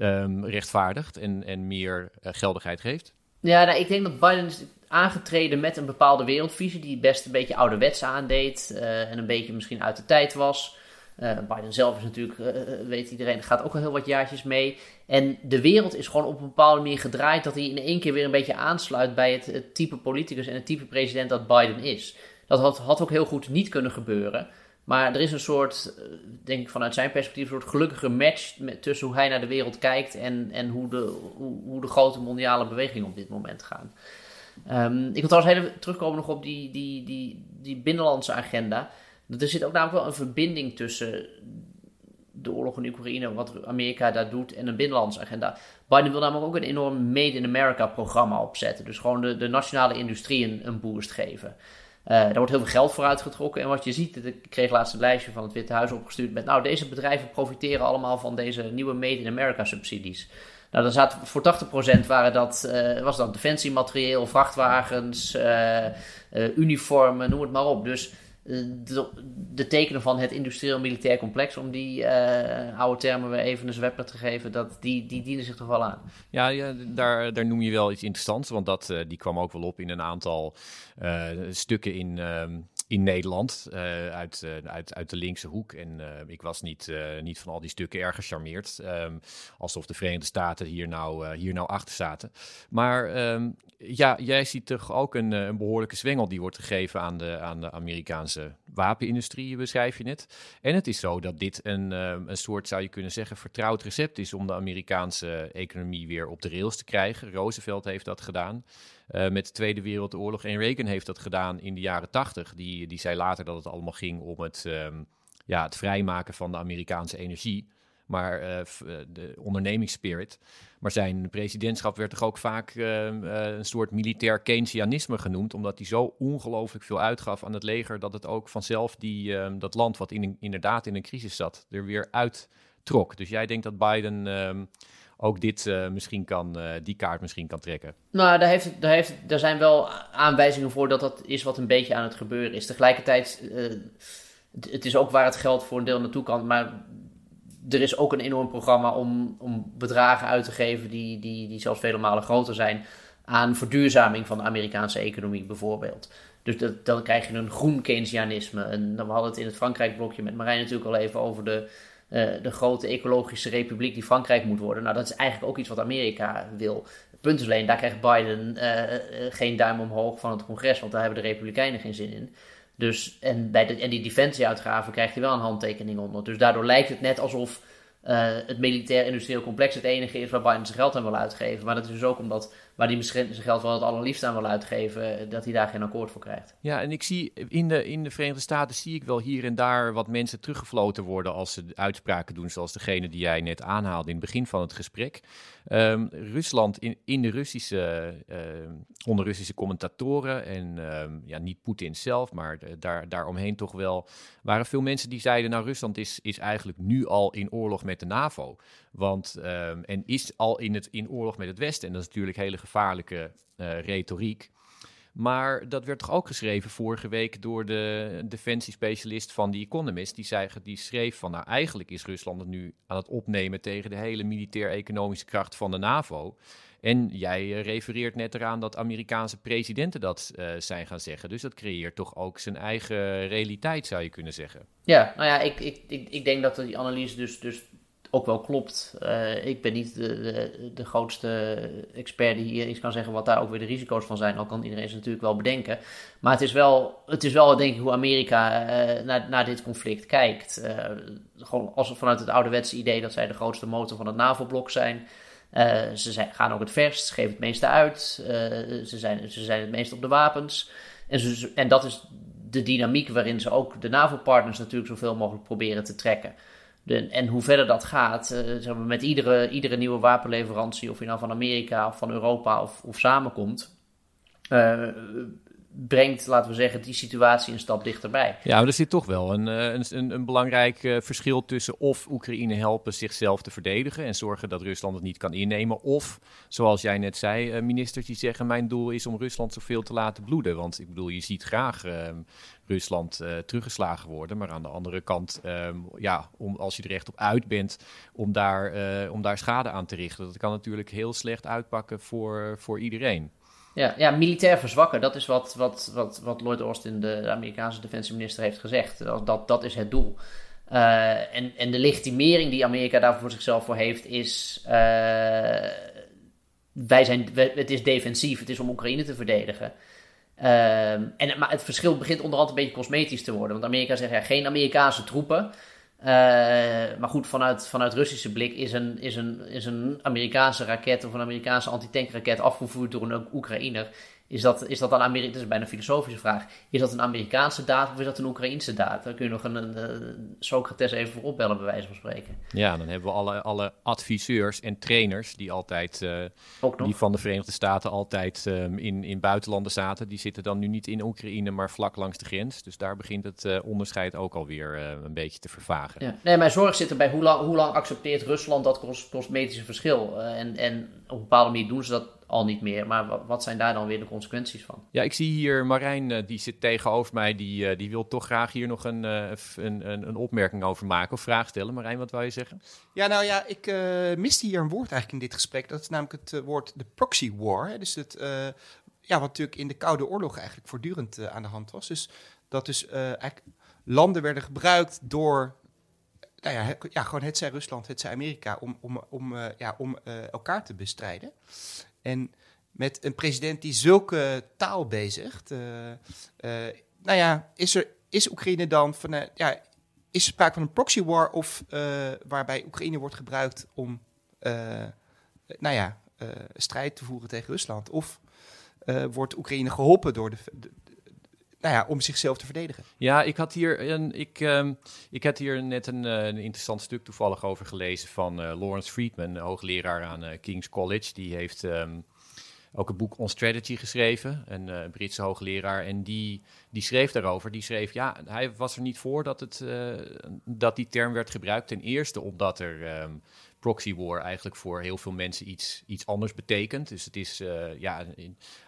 um, rechtvaardigt en, en meer geldigheid geeft? Ja, nou, ik denk dat Biden is aangetreden met een bepaalde wereldvisie die best een beetje ouderwets aandeed en een beetje misschien uit de tijd was. Uh, Biden zelf is natuurlijk, uh, weet iedereen, gaat ook al heel wat jaartjes mee. En de wereld is gewoon op een bepaalde manier gedraaid dat hij in één keer weer een beetje aansluit bij het, type politicus en het type president dat Biden is. Dat had, had, ook heel goed niet kunnen gebeuren. Maar er is een soort, denk ik vanuit zijn perspectief, een soort gelukkige match tussen hoe hij naar de wereld kijkt en, en hoe, de, hoe, de grote mondiale bewegingen op dit moment gaan. Um, ik wil trouwens even terugkomen nog op die, die, die, die binnenlandse agenda. Er zit ook namelijk wel een verbinding tussen de oorlog in Oekraïne, wat Amerika daar doet, en een binnenlandse agenda. Biden wil namelijk ook een enorm Made in America programma opzetten. Dus gewoon de, de nationale industrie een, een boost geven. Uh, daar wordt heel veel geld voor uitgetrokken. En wat je ziet, ik kreeg laatst een lijstje van het Witte Huis opgestuurd met, nou, deze bedrijven profiteren allemaal van deze nieuwe Made in America subsidies. Nou, dan zat, voor 80% waren dat, uh, was dat defensiematerieel, vrachtwagens, uh, uniformen, noem het maar op. Dus eh, de, tekenen van het industrieel-militair complex, om die uh, oude termen weer even een zwepper te geven, dat, die, die dienen zich toch wel aan. Ja, ja daar, daar noem je wel iets interessants, want dat, uh, die kwam ook wel op in een aantal stukken in, ehm, in Nederland uit, uit, uit de linkse hoek. En ik was niet, niet van al die stukken erg gecharmeerd. Um, alsof de Verenigde Staten hier nou, hier nou achter zaten. Maar ehm, ja, jij ziet toch ook een, een behoorlijke zwengel die wordt gegeven aan de, aan de Amerikaanse wapenindustrie, beschrijf je het. En het is zo dat dit een, een soort, zou je kunnen zeggen, vertrouwd recept is om de Amerikaanse economie weer op de rails te krijgen. Roosevelt heeft dat gedaan. Uh, met de Tweede Wereldoorlog. En Reagan heeft dat gedaan in de jaren tachtig. Die, die zei later dat het allemaal ging om het, um, ja, het vrijmaken van de Amerikaanse energie. Maar uh, de ondernemingsspirit. Maar zijn presidentschap werd toch ook vaak uh, een soort militair Keynesianisme genoemd. Omdat hij zo ongelooflijk veel uitgaf aan het leger. dat het ook vanzelf die, ehm, dat land, wat in, inderdaad in een crisis zat, er weer uittrok. Dus jij denkt dat Biden ehm, ook dit uh, misschien kan, uh, die kaart misschien kan trekken. Nou, daar, heeft, daar, heeft, daar zijn wel aanwijzingen voor dat dat is wat een beetje aan het gebeuren is. Tegelijkertijd, uh, het is ook waar het geld voor een deel naartoe kan, maar er is ook een enorm programma om, om bedragen uit te geven die, die, die zelfs vele malen groter zijn aan verduurzaming van de Amerikaanse economie bijvoorbeeld. Dus dat, dan krijg je een groen Keynesianisme. En dan, we hadden het in het Frankrijk-blokje met Marijn natuurlijk al even over de uh, de grote ecologische republiek die Frankrijk moet worden. Nou, dat is eigenlijk ook iets wat Amerika wil. Punt alleen, daar krijgt Biden uh, geen duim omhoog van het congres, want daar hebben de Republikeinen geen zin in. Dus, en, bij de, en die defensieuitgaven krijgt hij wel een handtekening onder. Dus daardoor lijkt het net alsof het militair-industrieel complex het enige is waar Biden zijn geld aan wil uitgeven. Maar dat is dus ook omdat waar hij misschien zijn geld wel het allerliefst aan wil uitgeven, dat hij daar geen akkoord voor krijgt. Ja, en ik zie in de, in de Verenigde Staten zie ik wel hier en daar wat mensen teruggefloten worden als ze uitspraken doen, zoals degene die jij net aanhaalde in het begin van het gesprek. Um, Rusland in, in de Russische, uh, onder Russische commentatoren en um, ja, niet Poetin zelf, maar daar, daaromheen toch wel, waren veel mensen die zeiden, nou Rusland is, is eigenlijk nu al in oorlog met de NAVO. Want, um, en is al in, het, in oorlog met het Westen. En dat is natuurlijk hele gevaarlijke uh, retoriek. Maar dat werd toch ook geschreven vorige week door de defensiespecialist van The Economist. Die, zei, die schreef van, nou eigenlijk is Rusland het nu aan het opnemen tegen de hele militair-economische kracht van de NAVO. En jij uh, refereert net eraan dat Amerikaanse presidenten dat uh, zijn gaan zeggen. Dus dat creëert toch ook zijn eigen realiteit, zou je kunnen zeggen. Ja, nou ja, ik, ik, ik, ik denk dat die analyse dus, dus ook wel klopt. Uh, ik ben niet de, de, de, grootste expert die hier iets kan zeggen wat daar ook weer de risico's van zijn. Al kan iedereen ze natuurlijk wel bedenken. Maar het is wel, het is wel denk ik hoe Amerika uh, naar, naar dit conflict kijkt. Uh, gewoon als vanuit het ouderwetse idee dat zij de grootste motor van het NAVO-blok zijn. ze gaan ook het verst, geven het meeste uit. ze, zijn, ze zijn het meest op de wapens. En, en dat is de dynamiek waarin ze ook de NAVO-partners natuurlijk zoveel mogelijk proberen te trekken. En hoe verder dat gaat, uh, zeg met iedere, iedere nieuwe wapenleverantie, of je nou van Amerika of van Europa of, of samenkomt, uh, brengt, laten we zeggen, die situatie een stap dichterbij. Ja, maar er zit toch wel een, eh, een, een, belangrijk uh, verschil tussen of Oekraïne helpen zichzelf te verdedigen en zorgen dat Rusland het niet kan innemen, of, zoals jij net zei, uh, ministers die zeggen, mijn doel is om Rusland zoveel te laten bloeden. Want ik bedoel, je ziet graag ehm, Rusland teruggeslagen worden, maar aan de andere kant, ehm, ja, om, als je er echt op uit bent om daar, om daar schade aan te richten, dat kan natuurlijk heel slecht uitpakken voor, voor iedereen. Ja, ja, militair verzwakken, dat is wat, wat, wat, wat Lloyd Austin, de Amerikaanse defensieminister, heeft gezegd. Dat, dat, is het doel. Uh, en, en de legitimering die Amerika daarvoor voor zichzelf voor heeft, is. Uh, wij zijn, het is defensief, het is om Oekraïne te verdedigen. Uh, en, maar het verschil begint onderhand een beetje cosmetisch te worden. Want Amerika zegt ja, geen Amerikaanse troepen. Uh, maar goed, vanuit, vanuit Russische blik is een, is, een, is een Amerikaanse raket of een Amerikaanse antitankraket afgevoerd door een Oekraïner. Is dat, is dat een dat is bijna een filosofische vraag. Is dat een Amerikaanse daad of is dat een Oekraïnse daad? Daar kun je nog een, een, een Socrates even voor opbellen, bij wijze van spreken. Ja, dan hebben we alle, alle adviseurs en trainers die altijd, uh, die van de Verenigde Staten altijd um, in, in buitenlanden zaten. Die zitten dan nu niet in Oekraïne, maar vlak langs de grens. Dus daar begint het uh, onderscheid ook alweer uh, een beetje te vervagen. Ja. Nee, mijn zorg zit erbij hoe lang, hoe lang accepteert Rusland dat cosmetische verschil? en, en op een bepaalde manier doen ze dat al niet meer. Maar wat, zijn daar dan weer de consequenties van? Ja, ik zie hier Marijn, uh, die zit tegenover mij. Die, uh, die wil toch graag hier nog een, uh, een, een, een, opmerking over maken of vraag stellen. Marijn, wat wou je zeggen? Ja, nou ja, ik miste hier een woord eigenlijk in dit gesprek. Dat is namelijk het woord de proxy war. Hè? Dus het, ja, wat natuurlijk in de Koude Oorlog eigenlijk voortdurend aan de hand was. Dus dat dus eh, eigenlijk landen werden gebruikt door, nou ja, het, ja gewoon het zij Rusland, het zij Amerika, om, om, om, eh, ja, om eh, elkaar te bestrijden. En met een president die zulke taal bezigt, eh, eh, nou ja, is, er, is Oekraïne dan van, eh, ja, is er sprake van een proxy war of waarbij Oekraïne wordt gebruikt om, nou ja, strijd te voeren tegen Rusland? Of wordt Oekraïne geholpen door de- de- nou ja, om zichzelf te verdedigen? Ja, ik had hier, een, ik, ehm, ik had hier net een, eh, een interessant stuk toevallig over gelezen van eh, Lawrence Friedman, hoogleraar aan eh, King's College. Die heeft ehm, ook een boek On Strategy geschreven, een Britse hoogleraar. En die, die schreef daarover, die schreef, ja, hij was er niet voor dat, het, dat die term werd gebruikt. Ten eerste omdat er ehm, proxy war eigenlijk voor heel veel mensen iets, iets anders betekent. Dus het is eh, ja,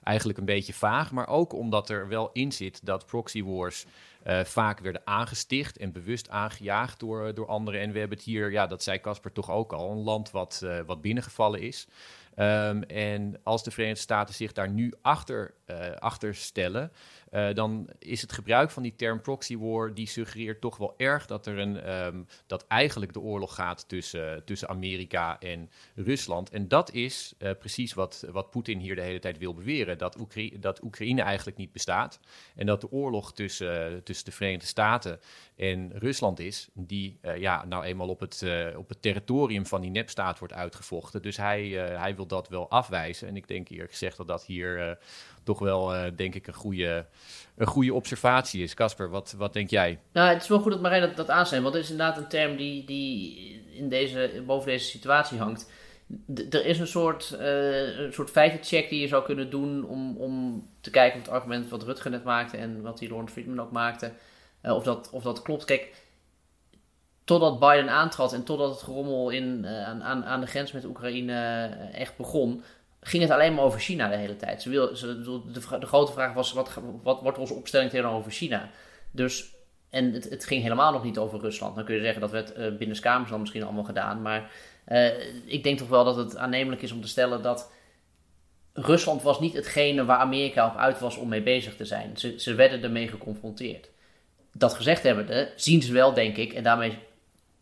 eigenlijk een beetje vaag, maar ook omdat er wel in zit dat proxy wars eh, vaak werden aangesticht en bewust aangejaagd door, door anderen. En we hebben het hier, ja, dat zei Casper toch ook al, een land wat, eh, wat binnengevallen is. Ehm, en als de Verenigde Staten zich daar nu achter, eh, achter stellen, eh, dan is het gebruik van die term proxy war, die suggereert toch wel erg dat er een, ehm, dat eigenlijk de oorlog gaat tussen, tussen Amerika en Rusland. En dat is eh, precies wat, wat Poetin hier de hele tijd wil beweren, dat, Oekraïne, dat Oekraïne eigenlijk niet bestaat. En dat de oorlog tussen, tussen de Verenigde Staten en Rusland is, die eh, ja, nou eenmaal op het, eh, op het territorium van die nepstaat wordt uitgevochten. Dus hij, eh, hij wil dat wel afwijzen. En ik denk eerlijk gezegd dat dat hier eh, toch wel, eh, denk ik, een goede, een goede observatie is. Casper, wat, wat denk jij? Nou, het is wel goed dat Marijn dat, dat aansnijdt, want het is inderdaad een term die, die in deze, boven deze situatie hangt. Er is een soort, eh, een soort feitencheck die je zou kunnen doen om, om te kijken of het argument wat Rutger net maakte en wat die Lawrence Friedman ook maakte, eh, of, dat, of dat klopt. Kijk, totdat Biden aantrad en totdat het gerommel in, eh, aan, aan, de grens met Oekraïne echt begon, ging het alleen maar over China de hele tijd. Ze wil, ze, de, de grote vraag was, wat, wat wordt onze opstelling tegenover China? Dus en het, het ging helemaal nog niet over Rusland. Dan kun je zeggen dat we het uh, binnenskamers dan misschien allemaal gedaan. Maar uh, ik denk toch wel dat het aannemelijk is om te stellen dat Rusland was niet hetgene waar Amerika op uit was om mee bezig te zijn. Ze, ze werden ermee geconfronteerd. Dat gezegd hebbende, zien ze wel, denk ik, en daarmee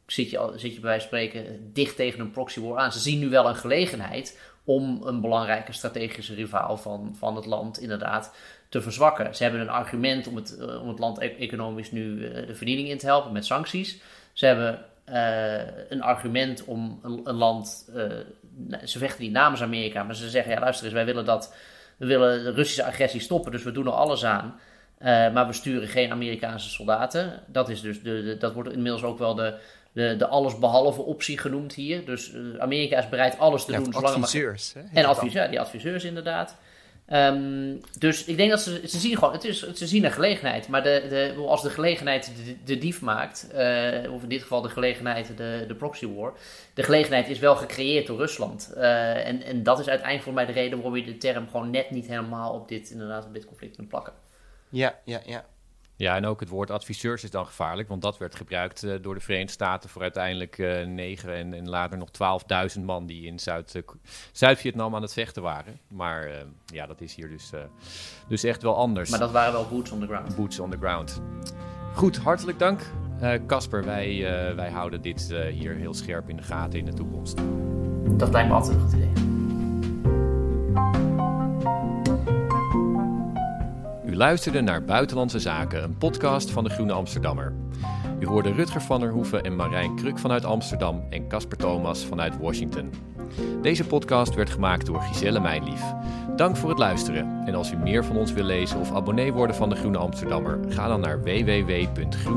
zit je, zit je bij wijze van spreken dicht tegen een proxy war aan. Ze zien nu wel een gelegenheid om een belangrijke strategische rivaal van, van het land inderdaad te verzwakken. Ze hebben een argument om het, uh, om het land e economisch nu uh, de verdiening in te helpen met sancties. Ze hebben uh, een argument om een, een land. ze vechten niet namens Amerika, maar ze zeggen: ja, luister eens, wij willen dat. We willen de Russische agressie stoppen, dus we doen er alles aan. maar we sturen geen Amerikaanse soldaten. Dat, is dus de, dat wordt inmiddels ook wel de, de, de allesbehalve optie genoemd hier. Dus Amerika is bereid alles te ja, doen. Adviseurs. Maar... En adviseurs, ja, die adviseurs inderdaad. Um, dus ik denk dat ze, ze zien gewoon, het is, ze zien een gelegenheid. Maar de, de, als de gelegenheid de, de dief maakt, uh, of in dit geval de gelegenheid de, de proxy war, de gelegenheid is wel gecreëerd door Rusland. Uh, en, en dat is uiteindelijk voor mij de reden waarom je de term gewoon net niet helemaal op dit, inderdaad, op dit conflict kunt plakken. Ja, ja, ja. Ja, en ook het woord adviseurs is dan gevaarlijk, want dat werd gebruikt uh, door de Verenigde Staten voor uiteindelijk uh, 9 en, en, later nog 12.000 man die in Zuid-Vietnam Zuid aan het vechten waren. Maar uh, ja, dat is hier dus, dus echt wel anders. Maar dat waren wel boots on the ground. Boots on the ground. Goed, hartelijk dank. Casper, wij, wij houden dit hier heel scherp in de gaten in de toekomst. Dat lijkt me altijd een goed idee. U luisterde naar Buitenlandse Zaken, een podcast van de Groene Amsterdammer. U hoorde Rutger van der Hoeven en Marijn Kruk vanuit Amsterdam en Casper Thomas vanuit Washington. Deze podcast werd gemaakt door Giselle Mijnlief. Dank voor het luisteren. En als u meer van ons wil lezen of abonnee worden van de Groene Amsterdammer, ga dan naar www.groene.nl.